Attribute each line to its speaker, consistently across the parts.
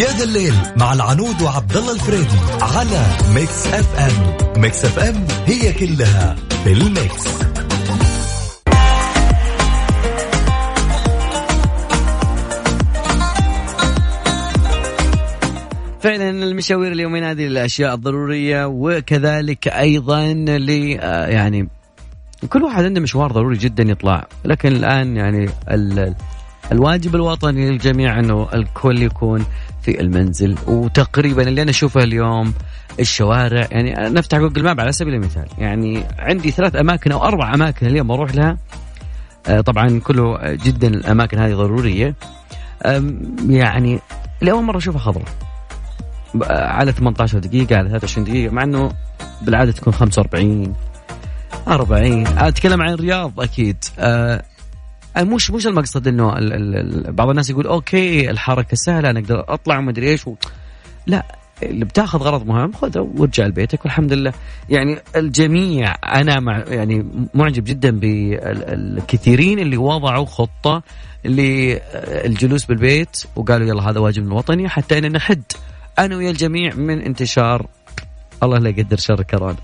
Speaker 1: يا ذا الليل مع العنود وعبد الله الفريدي على ميكس اف ام. ميكس اف ام هي كلها بال mix
Speaker 2: فعلا المشاوير اليومين هذه الاشياء الضرورية وكذلك أيضا ل آه، يعني كل واحد عنده مشوار ضروري جدا يطلع. لكن الآن يعني الواجب الوطني للجميع إنه الكل يكون في المنزل. وتقريبا اللي أنا أشوفه اليوم الشوارع يعني نفتح جوجل ماب على سبيل المثال. يعني عندي ثلاث أماكن أو أربع أماكن اليوم أروح لها. آه، طبعا كله جدا الأماكن هذه ضرورية. يعني لأول مرة أشوفها خضراء. على 18 دقيقة على 23 دقيقة مع إنه بالعادة تكون 45 40 أتكلم عن الرياض أكيد. أه مش مش المقصد إنه بعض الناس يقول أوكي الحركة سهلة أنا أقدر أطلع وما أدري إيش. و... لا اللي بتاخذ غرض مهم خذه وارجع لبيتك والحمد لله. يعني الجميع أنا مع يعني معجب جدا بالكثيرين اللي وضعوا خطة للجلوس بالبيت وقالوا يلا هذا واجبنا الوطني حتى ان نحد. أنا ويا الجميع من انتشار الله لا يقدر شر كورونا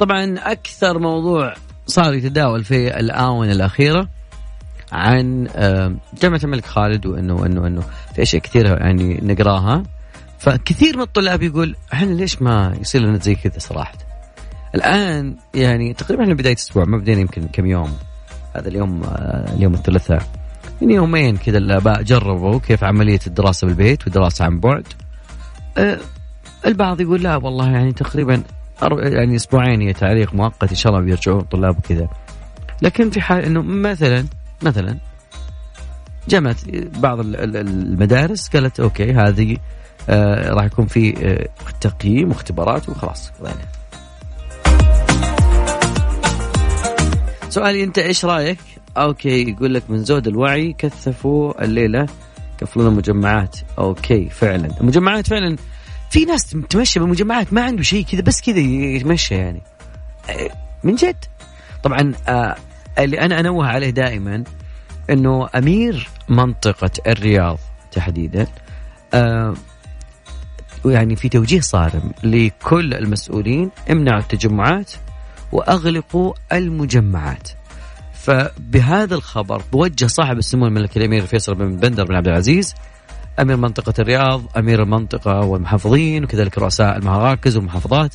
Speaker 2: طبعا أكثر موضوع صار يتداول في الآونة الأخيرة عن جامعة الملك خالد وإنه انه انه في أشياء كثيرة يعني نقراها. فكثير من الطلاب يقول إحنا ليش ما يصير لنا زي كذا صراحة؟ الآن يعني تقريبا إحنا بداية أسبوع ما بدينا يمكن كم يوم. هذا اليوم آه، اليوم الثلاثاء. من يومين كذا الآباء جربوا كيف عملية الدراسة بالبيت والدراسة عن بعد. أه البعض يقول لا والله يعني تقريبا يعني أسبوعين هي تعليق مؤقت إن شاء الله بيرجعون الطلاب وكذا. لكن في حال إنه مثلا مثلا جامعه بعض المدارس قالت okay هذه آه راح يكون في آه تقييم واختبارات وخلاص. قضينا سؤالي أنت إيش رأيك؟ okay يقول لك من زود الوعي كثفوا الليلة كفلوا المجمعات. أوكي فعلا. المجمعات فعلا في ناس تمشي بالمجمعات ما عنده شيء كذا بس كذا يتمشى يعني آه، من جد طبعا آه اللي أنا أنوه عليه دائما إنه أمير منطقة الرياض تحديدا آه يعني في توجيه صارم لكل المسؤولين امنعوا التجمعات وأغلقوا المجمعات. فبهذا الخبر بوجه صاحب السمو الملكي الأمير فيصل بن بندر بن عبد العزيز أمير منطقة الرياض، أمير المنطقة والمحافظين وكذلك رؤساء المراكز والمحافظات.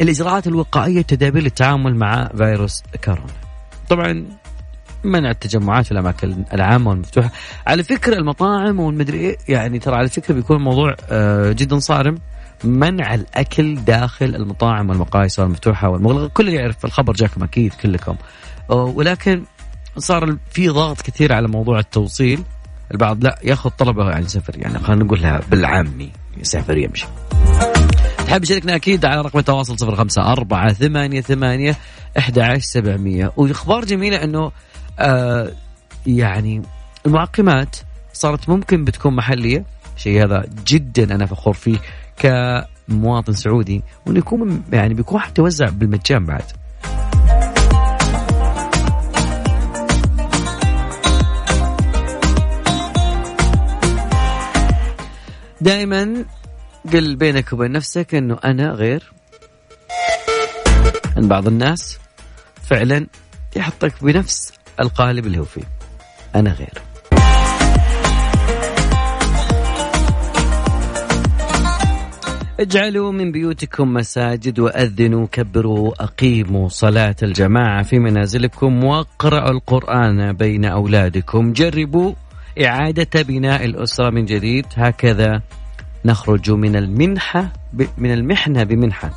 Speaker 2: الإجراءات الوقائية التدابير للتعامل مع فيروس كورونا. طبعا منع التجمعات في الأماكن العامة والمفتوحة. على فكرة المطاعم والمدري إيه، يعني ترى على فكرة بيكون الموضوع آه، جدا صارم. منع الأكل داخل المطاعم والمقاهي المفتوحه والمغلقة. كل يعرف الخبر جاكم أكيد كلكم. ولكن صار في ضغط كثير على موضوع التوصيل. البعض لا ياخذ طلبه يعني سفر يعني خلينا نقولها بالعامي يسافر يمشي. تحب تشاركنا أكيد على رقم التواصل صفر خمسة أربعة ثمانية ثمانية أحد عشر سبعمية. وإخبار جميلة أنه آه يعني المعقمات صارت ممكن بتكون محلية شيء هذا جدا أنا فخور فيه كمواطن سعودي وإنه يكون يعني بيكون حتى يوزع بالمجان بعد. دائما قل بينك وبين نفسك إنه أنا غير. عن بعض الناس فعلا يحطك بنفس القالب اللي هو فيه. أنا غير. اجعلوا من بيوتكم مساجد وأذنوا كبروا أقيموا صلاة الجماعة في منازلكم واقرأوا القرآن بين أولادكم. جربوا إعادة بناء الأسرة من جديد. هكذا نخرج من المنحة من المحنة بمنحة.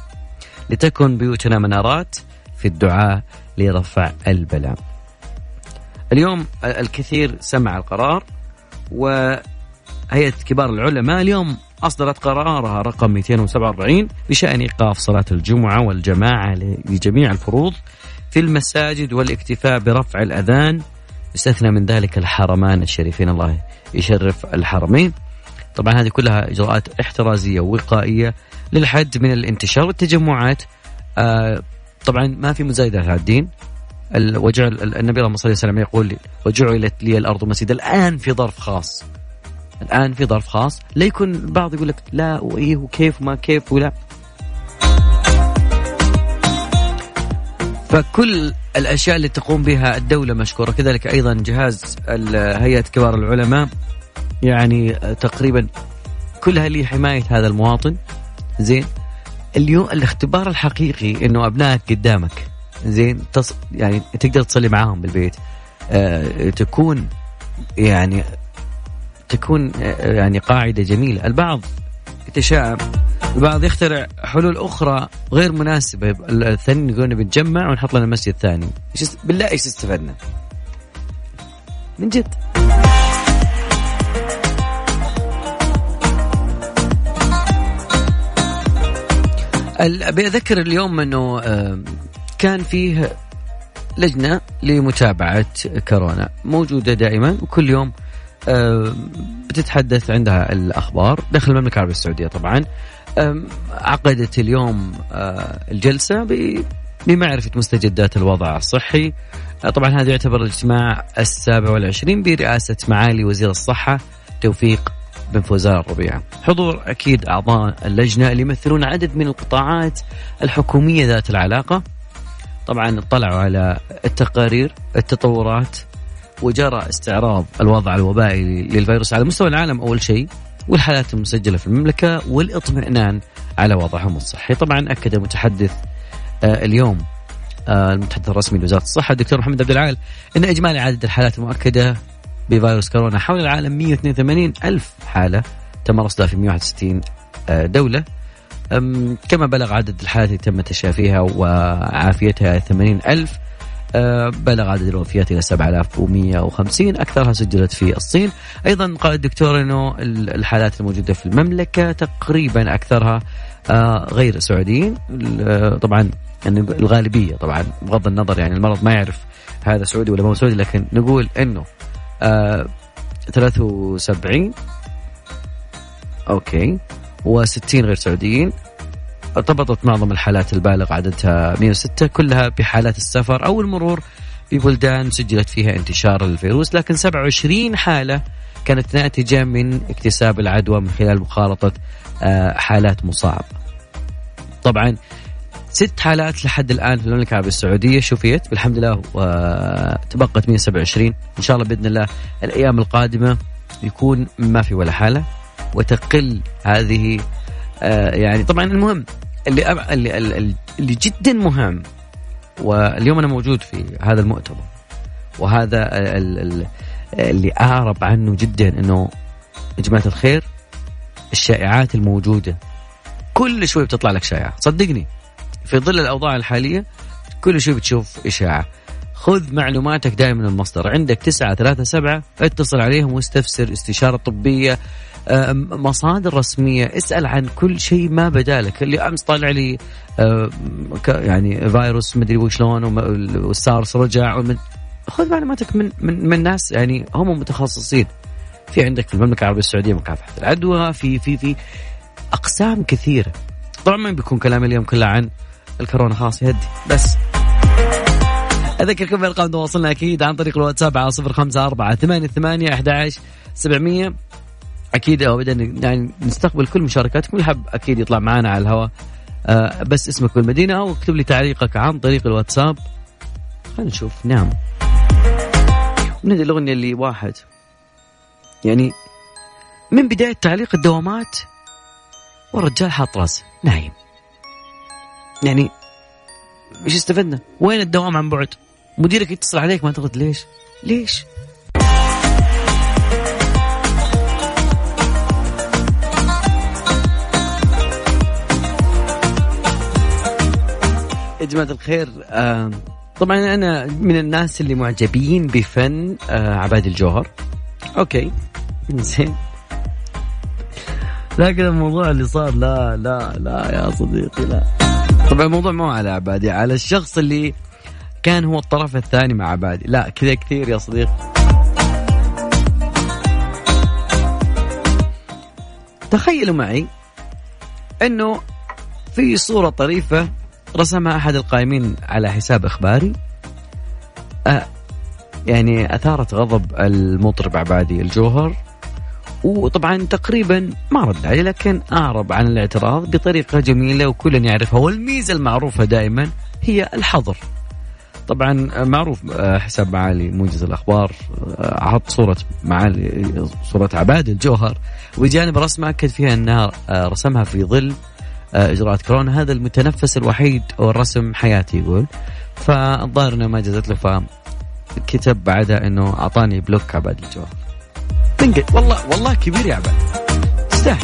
Speaker 2: لتكن بيوتنا منارات في الدعاء لرفع البلاء. اليوم الكثير سمع القرار وهيئة كبار العلماء اليوم أصدرت قرارها رقم 247 بشأن إيقاف صلاة الجمعة والجماعة لجميع الفروض في المساجد والاكتفاء برفع الأذان يستثنى من ذلك الحرمان الشريفين. الله يشرف الحرمين. طبعا هذه كلها إجراءات احترازية ووقائية للحد من الانتشار والتجمعات. آه طبعا ما في مزايدات على الدين. وجعل النبي اللهم صل وسلم يقول وجعلت لي الأرض مسجدا. الآن في ظرف خاص. الآن في ظرف خاص. لا يكون البعض يقول لك لا وإيه وكيف وما كيف ولا. فكل الأشياء اللي تقوم بها الدولة مشكورة. كذلك أيضا جهاز هيئة كبار العلماء يعني تقريبا كلها لحمايه هذا المواطن. زين. اليوم الاختبار الحقيقي إنه أبنائك قدامك. زين. تص... يعني تقدر تصلي معاهم بالبيت. آه تكون يعني تكون آه يعني قاعدة جميلة. البعض يتشائم البعض يخترع حلول أخرى غير مناسبة. الثاني يقول بنجمع ونحط لنا مسجد ثاني. بالله إيش استفدنا؟ من جد. أبي أذكر اليوم إنه كان فيه لجنة لمتابعة كورونا موجودة دائما وكل يوم بتتحدث عندها الأخبار داخل المملكة العربية السعودية طبعا. عقدت اليوم الجلسة بمعرفه مستجدات الوضع الصحي. طبعا هذا يعتبر الاجتماع السابع والعشرين برئاسة معالي وزير الصحة توفيق بن فوزان الربيع حضور أكيد أعضاء اللجنة اللي يمثلون عدد من القطاعات الحكومية ذات العلاقة. طبعا اطلعوا على التقارير التطورات وجرى استعراض الوضع الوبائي للفيروس على مستوى العالم أول شيء والحالات المسجلة في المملكة والاطمئنان على وضعهم الصحي. طبعا أكد المتحدث آه اليوم آه المتحدث الرسمي لوزارة الصحة الدكتور محمد عبد العال أن إجمالي عدد الحالات المؤكدة بفيروس كورونا حول العالم 182 ألف حالة تم رصدها في 161 دولة. كما بلغ عدد الحالات اللي تم تشافيها وعافيتها 80 ألف بلغ عدد الوفيات إلى 7150 أكثرها سجلت في الصين. أيضا قال الدكتور أنه الحالات الموجودة في المملكة تقريبا أكثرها غير سعوديين. طبعا يعني الغالبية طبعا بغض النظر يعني المرض ما يعرف هذا سعودي ولا مو سعودي لكن نقول آه 73 أوكي و60 غير سعوديين. ارتبطت معظم الحالات البالغ عددها 106 كلها بحالات السفر أو المرور ببلدان سجلت فيها انتشار الفيروس لكن 27 حالة كانت ناتجة من اكتساب العدوى من خلال مخالطة آه حالات مصاب. طبعا ست حالات لحد الآن في المملكة العربية السعودية شفيت بالحمد لله وتبقت 127 إن شاء الله بإذن الله الأيام القادمة يكون ما في ولا حالة وتقل هذه يعني طبعا المهم اللي اللي اللي جدا مهم واليوم أنا موجود في هذا المؤتمر وهذا اللي أعرب عنه جدا إنه يا جماعة الخير الشائعات الموجودة كل شوي بتطلع لك شائعة. صدقني في ظل الأوضاع الحالية كل شيء بتشوف إشاعة. خذ معلوماتك دائما من المصدر. عندك تسعة ثلاثة سبعة اتصل عليهم واستفسر استشارة طبية مصادر رسمية. اسأل عن كل شيء ما بدالك اللي أمس طالع لي يعني فيروس مدري وشلون والسارس رجع خذ معلوماتك من من من ناس يعني هم متخصصين. في عندك في المملكة العربية السعودية مكافحة العدوى في في في أقسام كثيرة. طبعا ما بيكون كلامي اليوم كله عن الكورونا خلاص يهدي. بس أذكركم بأرقام تواصلنا أكيد عن طريق الواتساب على صفر خمسة أربعة ثمانية ثمانية أحد سبعمية. أكيد أبدا يعني نستقبل كل مشاركاتكم اللي حاب أكيد يطلع معنا على الهواء أه بس اسمك والمدينة أو اكتب لي تعليقك عن طريق الواتساب خلينا نشوف نعم من هذه الأغنية اللي واحد يعني من بداية تعليق الدوامات والرجال حاط راسه نايم يعني إيش استفدنا؟ وين الدوام عن بعد؟ مديرك يتصل عليك ما ترد ليش؟ ليش؟ يا جماعة الخير طبعا أنا من الناس اللي معجبين بفن آه عباد الجوهر. أوكي زين لكن الموضوع اللي صار لا لا لا يا صديقي لا. طبعا الموضوع مو على عبادي على الشخص اللي كان هو الطرف الثاني مع عبادي. لا كذا كثير يا صديقي. تخيلوا معي إنه في صورة طريفة رسمها أحد القائمين على حساب إخباري. أه يعني أثارت غضب المطرب عبادي الجوهر. وطبعا تقريبا ما رد عليه لكن أعرب عن الاعتراض بطريقة جميلة وكل يعرفها. والميزة المعروفة دائما هي الحظر. طبعا معروف حساب معالي موجز الأخبار حط صورة معالي صورة عباد الجوهر. وبجانب رسمه أكد فيها أنها رسمها في ظل إجراءات كورونا. هذا المتنفس الوحيد والرسم حياتي يقول. فالظاهر إنه ما جازت له فكتب بعدها إنه أعطاني بلوك عباد الجوهر. والله والله كبير يا عباد تستاهل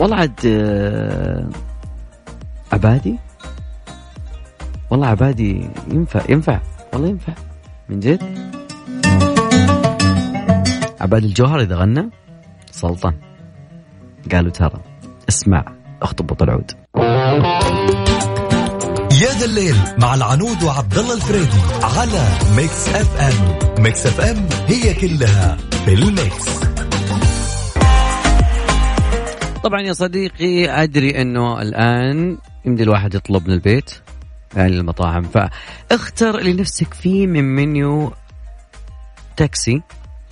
Speaker 2: والله عاد آه، عبادي؟ والله عبادي ينفع ينفع. والله ينفع. من جد؟ عبادي الجوهر إذا غنى سلطان. قالوا ترى اسمع اخطب العود
Speaker 1: يا ذا الليل مع العنود وعبد الله الفريدي على ميكس اف ام. ميكس اف ام هي كلها في الميكس.
Speaker 2: طبعا يا صديقي أدري إنه الآن يمدي الواحد يطلب من البيت. المطاعم. فاختر لنفسك فيه من منيو تاكسي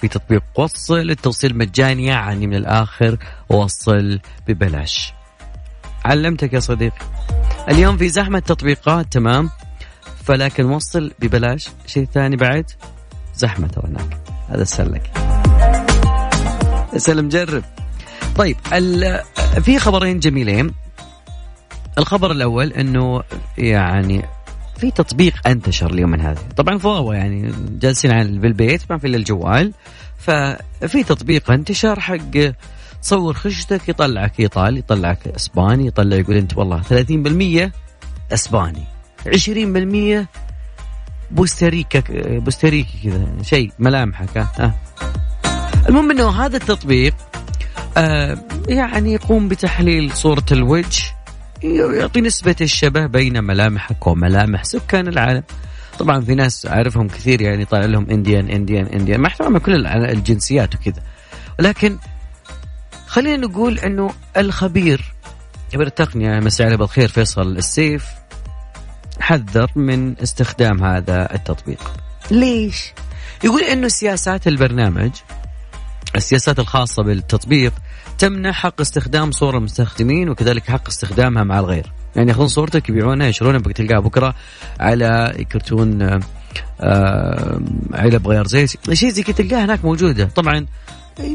Speaker 2: في تطبيق وصل التوصيل مجاني يعني من الآخر وصل ببلاش. علمتك يا صديقي. اليوم في زحمة تطبيقات تمام؟ فلكن وصل ببلاش. شيء ثاني بعد؟ زحمة هناك. هذا سلك سلم جرب. طيب في خبرين جميلين. الخبر الأول إنه يعني في تطبيق أنتشر اليوم هذا طبعا فضاوة يعني جالسين بالبيت ما في إلا الجوال. ففي تطبيق أنتشر حق تصور خشتك يطلعك إيطالي يطلعك إسباني يطلع يقول أنت والله 30% إسباني. 20% بوستريكا بوستريكي كذا شيء ملامحك. ها. المهم إنه هذا التطبيق آه يعني يقوم بتحليل صورة الوجه يعطي نسبة الشبه بين ملامحك وملامح سكان العالم. طبعا في ناس أعرفهم كثير يعني طالع لهم Indian Indian Indian مع احترامي كل الجنسيات وكذا. ولكن خلينا نقول إنه الخبير خبير التقنيه مساء عليه بالخير فيصل السيف حذر من استخدام هذا التطبيق. ليش؟ يقول إنه سياسات البرنامج السياسات الخاصة بالتطبيق تمنع حق استخدام صور المستخدمين وكذلك حق استخدامها مع الغير. يعني ياخذون صورتك يبيعونها يشرونها بتلقاها بكرة على كرتون آه علب غيار زيت شيء زي كذا تلقاها هناك موجودة. طبعا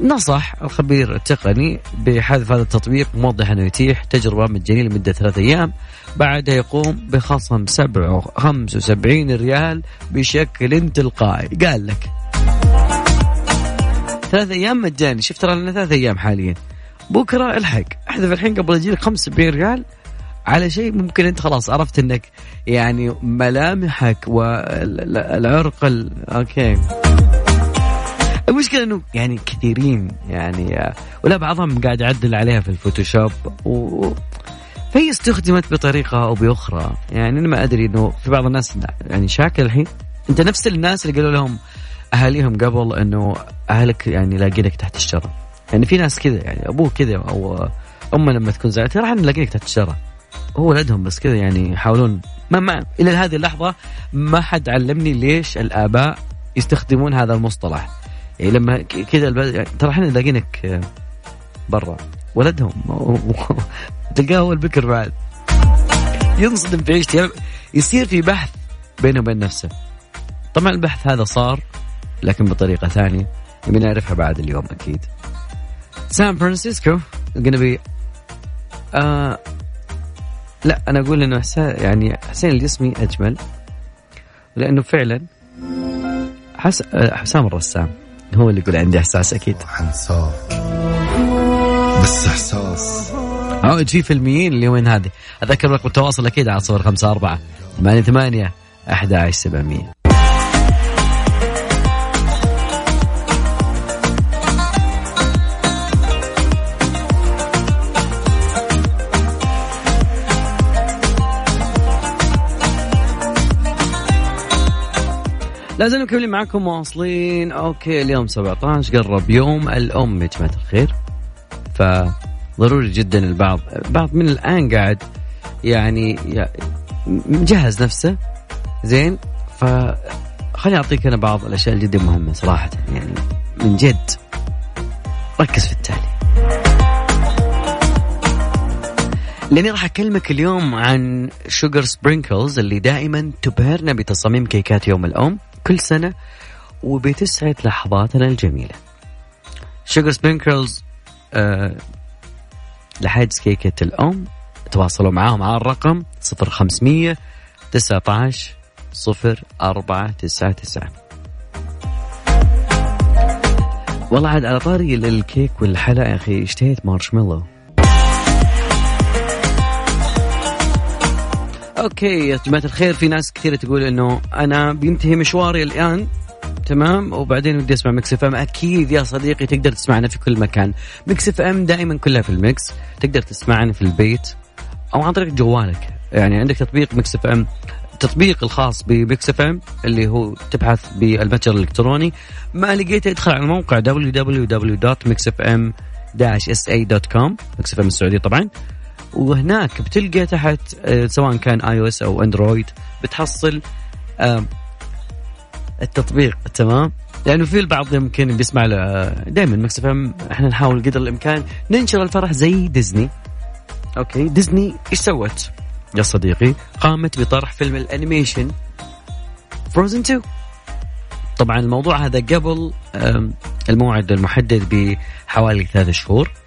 Speaker 2: نصح الخبير التقني بحذف هذا التطبيق موضح أنه يتيح تجربة مجانية لمدة ثلاثة أيام. بعدها يقوم بخصم 75 ريال بشكل تلقائي. قال لك. ثلاث أيام مجاني. شفت ترى لنا ثلاث أيام حاليا. بكرة الحق. احذف الحين قبل يجيلك 75 ريال على شيء ممكن أنت خلاص عرفت إنك يعني ملامحك والعرق ال... أوكي. المشكلة إنه يعني كثيرين يعني ولا بعضهم قاعد يعدل عليها في الفوتوشوب و... فهي استخدمت بطريقة أو بأخرى. يعني أنا ما أدري إنه في بعض الناس يعني شاكل الحين. أنت نفس الناس اللي قالوا لهم أهاليهم قبل إنه أهلك يعني لاقينك تحت الشجره يعني في ناس كذا يعني أبوه كذا أو أمه لما تكون زعلت راح نلاقيك تحت الشجره هو ولدهم بس كذا يعني يحاولون. ما ما إلى هذه اللحظة ما حد علمني ليش الآباء يستخدمون هذا المصطلح. يعني لما كذا يعني ترى إحنا لاقينك برا. ولدهم. تلقاه هو البكر بعد. ينصدم في عيشته. يصير في بحث بينه وبين نفسه. طبعا البحث هذا صار لكن بطريقة ثانية. نبي نعرفها بعد اليوم أكيد. سان فرانسيسكو gonna آه لا أنا أقول إنه حسين يعني حسين الجسمي أجمل. لأنه فعلا حس... حسام الرسام هو اللي يقول عندي إحساس أكيد. حنساك بس إحساس عود في فيلميين اليومين هذه؟ أذكر رقم التواصل أكيد على صفر خمسة أربعة ثمانية ثمانية أحد عشر سبعمية. لازم مكملين معكم مواصلين. okay اليوم 17 قرب يوم الأم يا جماعة الخير. فضروري جدا البعض بعض من الآن قاعد يعني مجهز نفسه. زين؟ ف خليني أعطيك أنا بعض الأشياء جدا مهمة صراحة يعني من جد. ركز في التالي. لأني راح أكلمك اليوم عن شوجر سبرينكلز اللي دائما تبهرنا بتصاميم كيكات يوم الأم. كل سنة وبتسعد لحظاتنا الجميلة. شوجر سبرينكلز أه لحجز كيكة الأم تواصلوا معاهم على الرقم 0500 19 صفر أربعة تسعة تسعة والله عاد على طاري الكيك والحلا يا أخي اشتهيت مارشميلو okay يا جماعة الخير في ناس كثيرة تقول إنه أنا بينتهي مشواري الآن تمام؟ وبعدين ودي أسمع مكس إف إم. أكيد يا صديقي تقدر تسمعنا في كل مكان. مكس إف إم دائما كلها في المكس تقدر تسمعنا في البيت أو عن طريق جوالك. يعني عندك تطبيق مكس إف إم التطبيق الخاص بميكس إف إم اللي هو تبحث بالمتجر الإلكتروني. ما لقيته ادخل على الموقع www.mixfm-sa.com ميكس إف إم السعودية طبعا. وهناك بتلقى تحت آه، سواء كان iOS أو Android بتحصل التطبيق تمام؟ لأنه في البعض يمكن بيسمع دائما مكس إحنا نحاول قدر الإمكان ننشر الفرح زي ديزني. okay؟ ديزني إيش سوت؟ يا صديقي قامت بطرح فيلم ال animation Frozen 2 طبعا الموضوع هذا قبل الموعد المحدد بحوالي ثلاث شهور. آه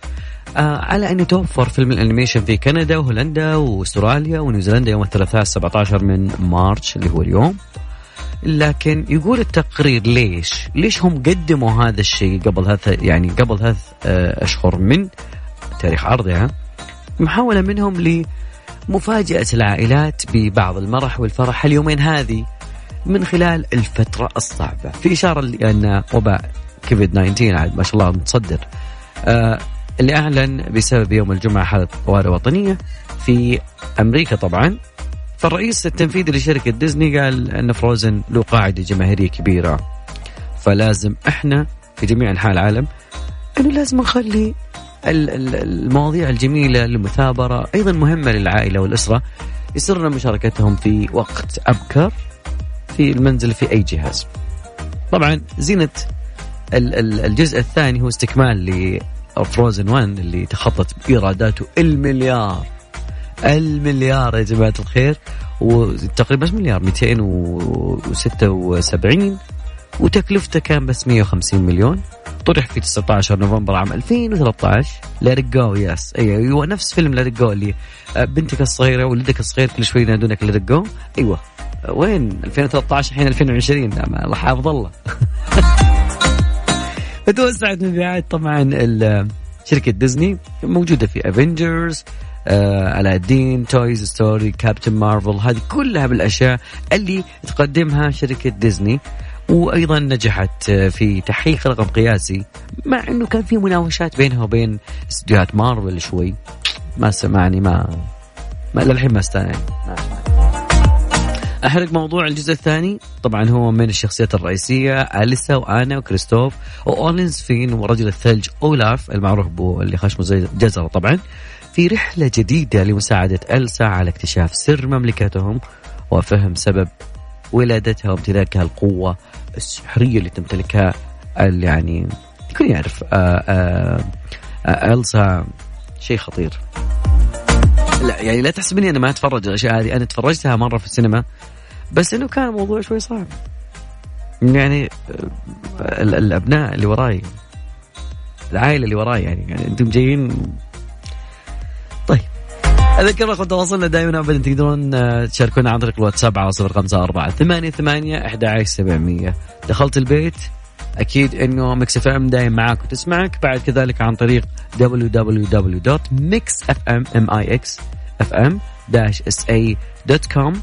Speaker 2: على أن يتوفر فيلم ال animation في كندا وهولندا وأستراليا ونيوزيلندا يوم الثلاثاء 17 من مارش اللي هو اليوم لكن يقول التقرير ليش؟ ليش هم قدموا هذا الشيء قبل ثلاث يعني قبل ثلاث آه، أشهر من تاريخ عرضها؟ محاولة منهم مفاجأة العائلات ببعض المرح والفرح اليومين هذه من خلال الفترة الصعبة في إشارة لأن وباء كوفيد 19 عاد ما شاء الله متصدر آه اللي أعلن بسبب يوم الجمعة حالة طوارئ وطنية في أمريكا طبعا. فالرئيس التنفيذي لشركة ديزني قال أن فروزن له قاعدة جماهيرية كبيرة. فلازم إحنا في جميع أنحاء العالم أنه لازم نخلي المواضيع الجميلة المثابرة أيضا مهمة للعائلة والأسرة يسرنا مشاركتهم في وقت أبكر في المنزل في أي جهاز. طبعا زينة الجزء الثاني هو استكمال لفروزن 1 اللي تخطت بإيراداته. المليار. المليار يا جماعة الخير. وتقريبا بس مليار 276 وتكلفته كان بس 150 مليون. طرح في 19 نوفمبر عام 2013 Let go yes أيوه نفس فيلم Let go اللي آه، بنتك الصغيرة ولدك الصغير كل شوي ينادونك Let go أيوه. وين؟ 2013 الحين 2020 الله حافظ الله. فتوسعت مبيعات طبعا شركة ديزني موجودة في Avengers آه علاء الدين Toy Story Captain Marvel هذه كلها بالأشياء اللي تقدمها شركة ديزني. وأيضا نجحت في تحقيق رقم قياسي مع إنه كان في مناوشات بينها وبين استديوهات مارفل شوي. ما سمعني ما ما للحين ما استاني احرق موضوع الجزء الثاني. طبعا هو من الشخصيات الرئيسية أليسا وأنا وكريستوف واولينز فين ورجل الثلج أولاف المعروف بو اللي خشمه زي جزرة طبعا. في رحلة جديدة لمساعدة السا على اكتشاف سر مملكتهم وفهم سبب ولادتها وامتلاكها القوة السحرية اللي تمتلكها يعني الكل يعرف. آه، آه، آه، ألسا شيء خطير. لا يعني لا تحسبني أنا ما أتفرج الأشياء هذه. أنا تفرجتها مرة في السينما بس إنه كان الموضوع شوي صعب. يعني الأبناء اللي وراي العائلة اللي وراي يعني, يعني أنتم جايين. أذكر تواصلنا دائما ابدا تقدرون آه، تشاركونا عن طريق الواتساب على صفر خمسة أربعة ثمانية ثمانية أحد سبعمية. دخلت البيت. أكيد إنه ميكس إف إم دايم معاك وتسمعك. بعد كذلك عن طريق www.mixfm-sa.com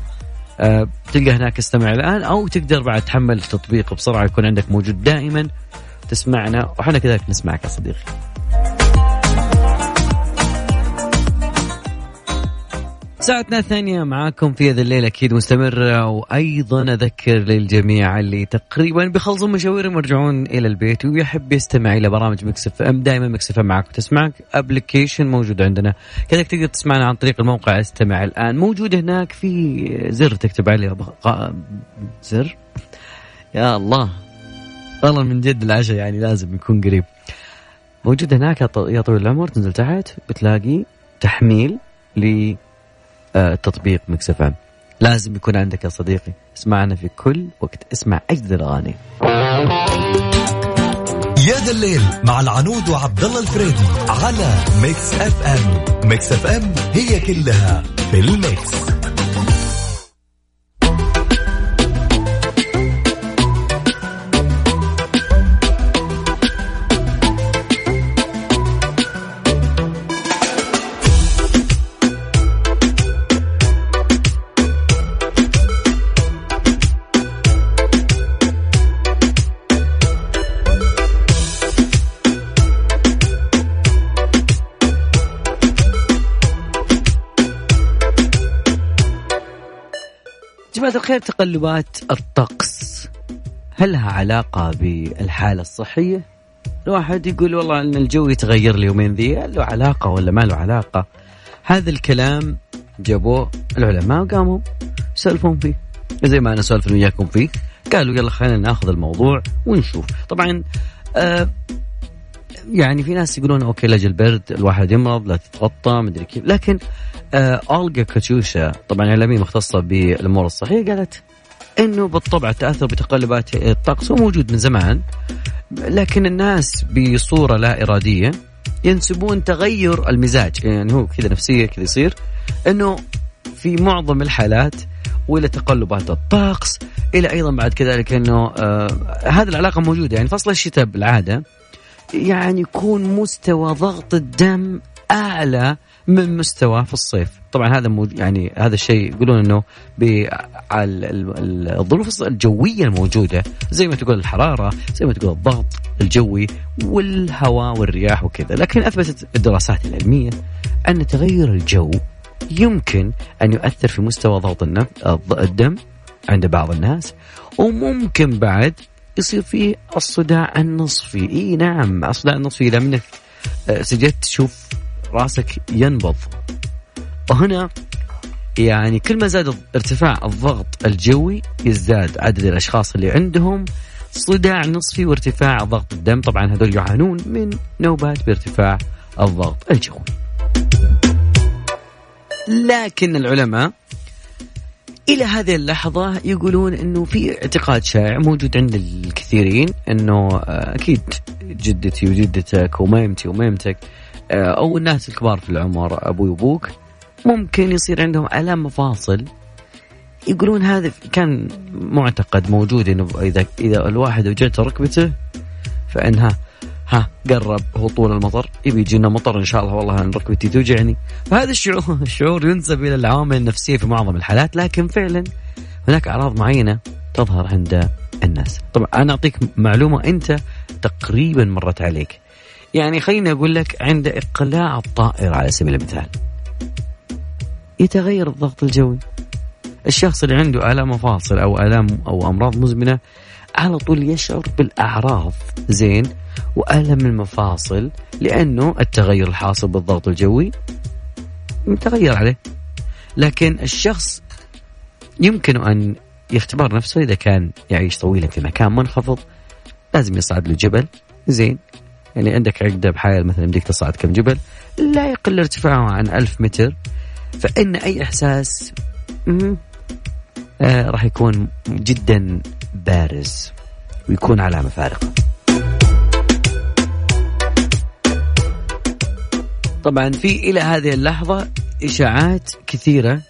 Speaker 2: أه تلقى هناك استمع الآن أو تقدر بعد تحمل التطبيق بسرعة يكون عندك موجود دائما تسمعنا. وحنا كذلك نسمعك يا صديقي. ساعتنا الثانية معاكم في هذا الليل أكيد مستمرة وأيضا أذكر للجميع اللي تقريبا بيخلصوا مشاويرهم ويرجعون إلى البيت ويحب يستمع إلى برامج مكس إف أم دائما مكس إف معك وتسمعك application موجود عندنا. كذلك تقدر تسمعنا عن طريق الموقع استمع الآن. موجود هناك في زر تكتب عليه بق... زر. يا الله. والله من جد العشاء يعني لازم يكون قريب. موجود هناك يا طويل العمر تنزل تحت بتلاقي تحميل ل تطبيق مكس إف إم. لازم يكون عندك يا صديقي. اسمعنا في كل وقت. اسمع أجدد الأغاني.
Speaker 1: يا ذا الليل مع العنود وعبد الله الفريدي على ميكس إف إم. ميكس إف إم هي كلها في الميكس.
Speaker 2: جماعة الخير تقلبات الطقس هل لها علاقة بالحالة الصحية؟ الواحد يقول والله إن الجو يتغير اليومين ذي له علاقة ولا ما له علاقة؟ هذا الكلام جابوه العلماء وقاموا يسولفون فيه زي ما أنا اسولف وياكم فيه قالوا يلا خلينا ناخذ الموضوع ونشوف طبعا آه يعني في ناس يقولون أوكي لاجل البرد الواحد يمرض لا تتغطى مدري كيف. لكن آه اولجا كاتشوشا طبعا اعلاميه مختصة بالأمور الصحية قالت إنه بالطبع التاثر بتقلبات الطقس هو موجود من زمان لكن الناس بصورة لا إرادية ينسبون تغير المزاج. يعني هو كذا نفسية كذا يصير إنه في معظم الحالات وإلى تقلبات الطقس إلى أيضا بعد كذلك إنه آه هذه العلاقة موجودة. يعني فصل الشتاء بالعادة يعني يكون مستوى ضغط الدم أعلى من مستوى في الصيف. طبعا هذا مو يعني هذا الشيء يقولون إنه الظروف الجوية الموجودة زي ما تقول الحرارة زي ما تقول الضغط الجوي والهواء والرياح وكذا. لكن أثبتت الدراسات العلمية أن تغير الجو يمكن أن يؤثر في مستوى ضغط الدم عند بعض الناس وممكن بعد يصير فيه الصداع النصفي. إي نعم الصداع النصفي إذا منك سجدت تشوف رأسك ينبض. وهنا يعني كل ما زاد ارتفاع الضغط الجوي يزداد عدد الأشخاص اللي عندهم صداع نصفي وارتفاع ضغط الدم. طبعا هذول يعانون من نوبات بارتفاع الضغط الجوي. لكن العلماء إلى هذه اللحظة يقولون إنه في اعتقاد شائع موجود عند الكثيرين إنه أكيد جدتي وجدتك وميمتي وميمتك أو الناس الكبار في العمر أبوي وأبوك ممكن يصير عندهم الام مفاصل يقولون هذا كان معتقد موجود إنه إذا إذا الواحد وجعت ركبته فإنها ها قرب هطول المطر. يبي يجينا مطر إن شاء الله. والله ان ركبتي توجعني. فهذا الشعور الشعور ينسب إلى العوامل النفسية في معظم الحالات لكن فعلا هناك أعراض معينة تظهر عند الناس. طبعا أنا أعطيك معلومة أنت تقريبا مرت عليك. يعني خليني أقول لك عند اقلاع الطائرة على سبيل المثال يتغير الضغط الجوي. الشخص اللي عنده آلام مفاصل أو آلام أو أمراض مزمنة على طول يشعر بالأعراض. زين؟ وألم المفاصل لأنه التغير الحاصل بالضغط الجوي متغير عليه. لكن الشخص يمكن أن يختبر نفسه إذا كان يعيش طويلا في مكان منخفض لازم يصعد له جبل زين يعني عندك عقده بحائل مثلا بدك تصعد كم جبل لا يقل ارتفاعه عن ألف متر فإن أي إحساس آه راح يكون جدا بارز ويكون علامة فارقة. طبعا في إلى هذه اللحظة إشاعات كثيرة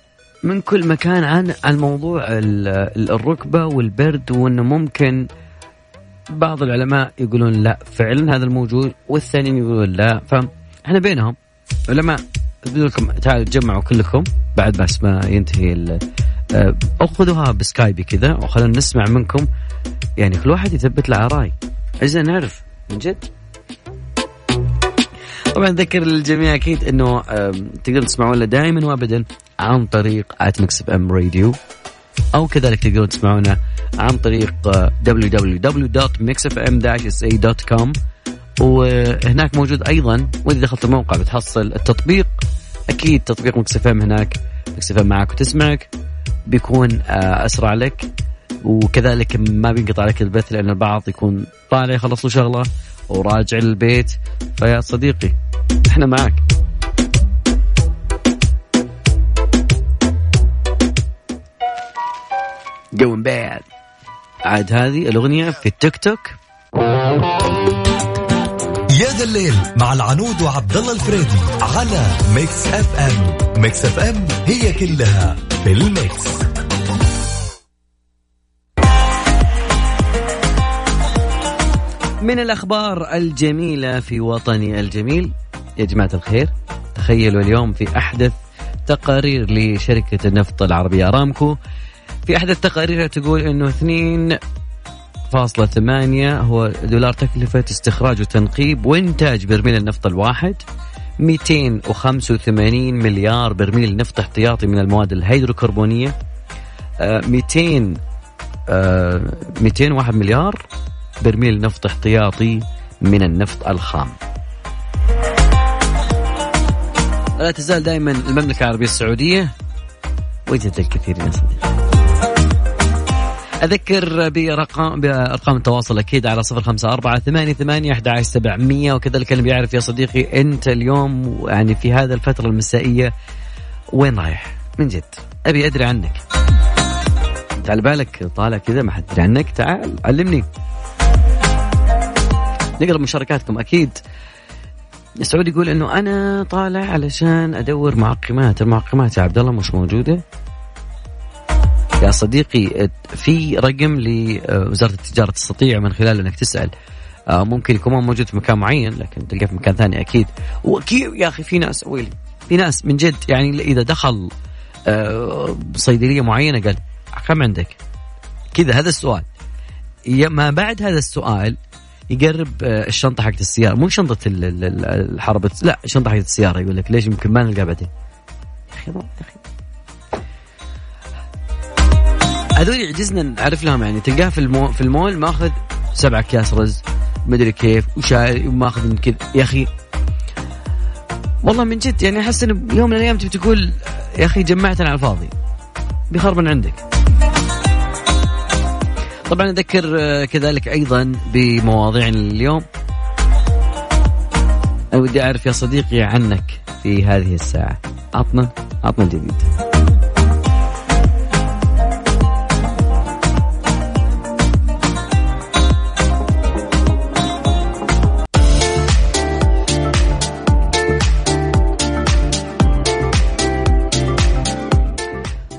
Speaker 2: من كل مكان عن الموضوع الركبة والبرد وأنه ممكن بعض العلماء يقولون لا فعلا هذا الموجود والثانيين يقولون لا. فإحنا بينهم. علماء لكم تعالوا تجمعوا كلكم. بعد بس ما ينتهي أو خذوها بسكايبي كذا وخلونا نسمع منكم. يعني كل واحد يثبت له راي عايزين نعرف من جد. طبعا ذكر للجميع أكيد إنه تقدروا تسمعونا دائما وابدا عن طريق at ميكس اف ام راديو أو كذلك تقدرون تسمعونا عن طريق www.mixfm-sa.com وهناك موجود أيضا وإذا دخلت الموقع بتحصل التطبيق أكيد تطبيق مكس إف إم هناك مكس إف إم معك وتسمعك بيكون أسرع لك وكذلك ما بينقطع لك البث لأن البعض يكون طالع يخلص له شغله وراجع للبيت فيا صديقي إحنا معك going bad عاد هذه الأغنية في التيك توك.
Speaker 1: يا ذا الليل مع العنود وعبد الله الفريدي على ميكس أف أم. ميكس أف أم هي كلها في الميكس.
Speaker 2: من الأخبار الجميلة في وطني الجميل. يا جماعة الخير تخيلوا اليوم في أحدث تقارير لشركة النفط العربية أرامكو. في أحدث تقاريرها تقول أنه 2.8 هو دولار تكلفة استخراج وتنقيب وإنتاج برميل النفط الواحد. 285 مليار برميل نفط احتياطي من المواد الهيدروكربونية. 200 آه 201 مليار برميل نفط احتياطي من النفط الخام. لا تزال دائما المملكة العربية السعودية. وجد الكثير يا صديقي. أذكر برقم بأرقام التواصل أكيد على صفر خمسة أربعة ثمانية ثمانية أحد سبعمية وكذلك اللي بيعرف يا صديقي أنت اليوم يعني في هذا الفترة المسائية وين رايح؟ من جد. أبي أدري عنك. أنت على بالك طالع كذا ما حد يدري عنك. تعال علمني. نقرا مشاركاتكم أكيد. سعود يقول إنه أنا طالع علشان أدور معقمات المعقمات يا عبد الله مش موجودة؟ يا صديقي في رقم لوزاره التجارة تستطيع من خلاله إنك تسأل. ممكن يكون موجود في مكان معين لكن تلقاه في مكان ثاني أكيد. وأكيد يا أخي في ناس ويلي في ناس من جد يعني إذا دخل صيدلية معينة قال كم عندك؟ كذا هذا السؤال. ما بعد هذا السؤال يقرب الشنطة حقت السيارة. مو شنطة الحربة. لا شنطة حقت السيارة يقول لك ليش يمكن ما نلقى بعدين؟ يا أخي هذول يعجزنا نعرف لهم يعني تلقاه في المو في المول ماخذ سبع أكياس رز مدري كيف وشاي وماخذ من كذا يا أخي. والله من جد يعني أحس انه يوم من الأيام تبي تقول يا أخي جمعتنا على الفاضي بيخرب من عندك. طبعا أذكر كذلك أيضا بمواضيعنا اليوم. أنا ودي أعرف يا صديقي عنك في هذه الساعة. عطنا عطنا الجديد.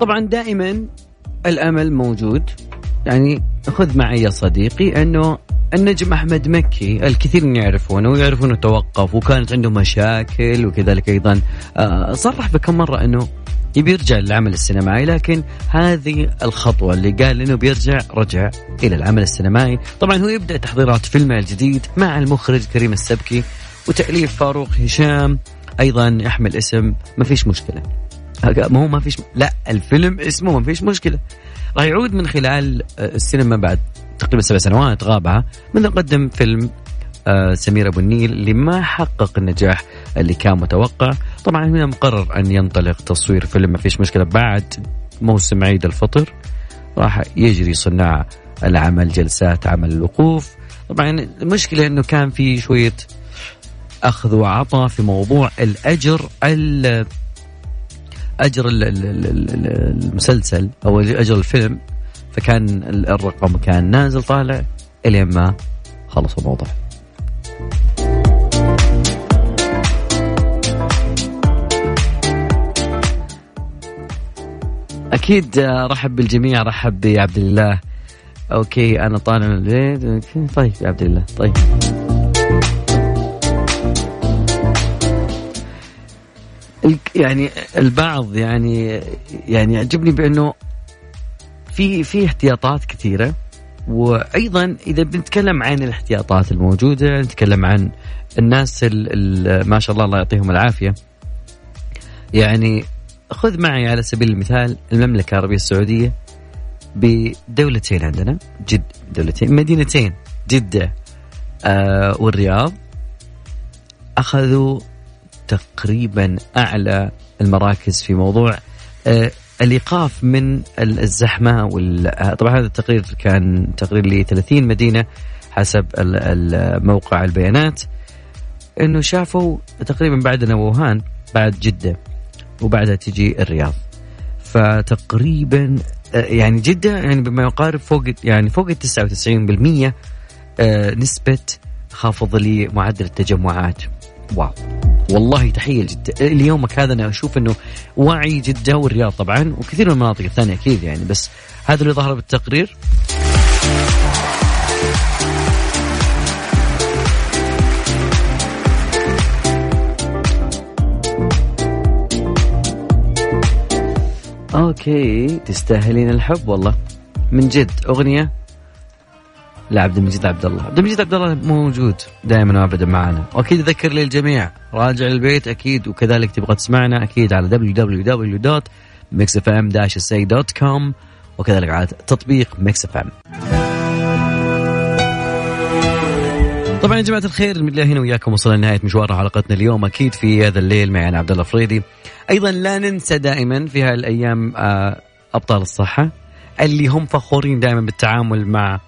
Speaker 2: طبعا دائما الأمل موجود. يعني خذ معي يا صديقي أنه النجم أحمد مكي الكثير من يعرفونه ويعرفونه توقف وكانت عنده مشاكل وكذلك أيضا صرح بكم مرة أنه يبي يرجع للعمل السينمائي لكن هذه الخطوة اللي قال إنه بيرجع رجع إلى العمل السينمائي. طبعا هو يبدأ تحضيرات فيلمه الجديد مع المخرج كريم السبكي وتأليف فاروق هشام أيضا يحمل اسم ما فيش مشكلة. ما هو ما فيش لا الفيلم اسمه ما فيش مشكلة. راح يعود من خلال السينما بعد تقريبا سبع سنوات غابها من قدم فيلم سمير أبو النيل اللي ما حقق النجاح اللي كان متوقع. طبعا هنا مقرر أن ينطلق تصوير فيلم ما فيش مشكلة بعد موسم عيد الفطر. راح يجري صناع العمل جلسات عمل الوقوف. طبعا المشكلة إنه كان في شوية أخذ وعطاء في موضوع الأجر أجر المسلسل أو أجر الفيلم فكان الرقم كان نازل طالع إلين ما خلص الموضوع. أكيد رحب بالجميع رحب بعبد الله. أوكي أنا طالع من البيت. طيب يا عبد الله طيب. يعني البعض يعني يعني يعجبني بأنه في في احتياطات كثيرة وأيضا إذا بنتكلم عن الاحتياطات الموجودة نتكلم عن الناس ال ال ما شاء الله الله يعطيهم العافية. يعني خذ معي على سبيل المثال المملكة العربية السعودية بدولتين عندنا جد دولتين مدينتين جدة آه والرياض أخذوا تقريبا أعلى المراكز في موضوع آه الإيقاف من الزحمة وال... طبعا هذا التقرير كان تقرير ل 30 مدينة حسب موقع البيانات إنه شافوا تقريبا بعدنا ووهان بعد جدة وبعدها تجي الرياض. فتقريبا آه، يعني جدة يعني بما يقارب فوق يعني فوق ال 99% آه، نسبة خافض لمعدل التجمعات. واو والله تحية لجده اليومك هذا أنا أشوف إنه وعي جده والرياض طبعا وكثير من المناطق الثانية أكيد يعني بس هذا اللي ظهر بالتقرير. okay تستاهلين الحب والله. من جد أغنية لعبد المجيد عبد الله. عبد المجيد عبد الله موجود. دائما وابدا معنا. واكيد أذكر للجميع. راجع البيت أكيد وكذلك تبغى تسمعنا أكيد على www.mixfm-sa.com وكذلك على تطبيق ميكس اف ام. طبعا يا جماعة الخير من الله هنا وياكم وصلنا لنهاية مشوار حلقتنا اليوم. أكيد في هذا الليل معي أنا عبد الله فريدي. أيضا لا ننسى دائما في هالايام آه، أبطال الصحة اللي هم فخورين دائما بالتعامل مع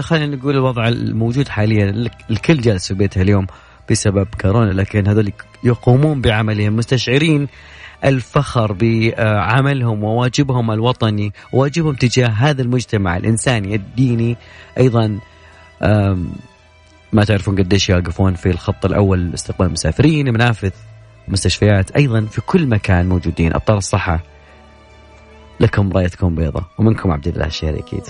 Speaker 2: خلينا نقول الوضع الموجود حاليا الكل جالس في بيته اليوم بسبب كورونا لكن هذول يقومون بعملهم مستشعرين الفخر بعملهم وواجبهم الوطني وواجبهم تجاه هذا المجتمع الإنساني الديني أيضا. ما تعرفون قديش يقفون في الخط الأول لاستقبال المسافرين منافذ مستشفيات أيضا في كل مكان موجودين. أبطال الصحة لكم رأيتكم بيضة ومنكم عبد الله الشهري أكيد.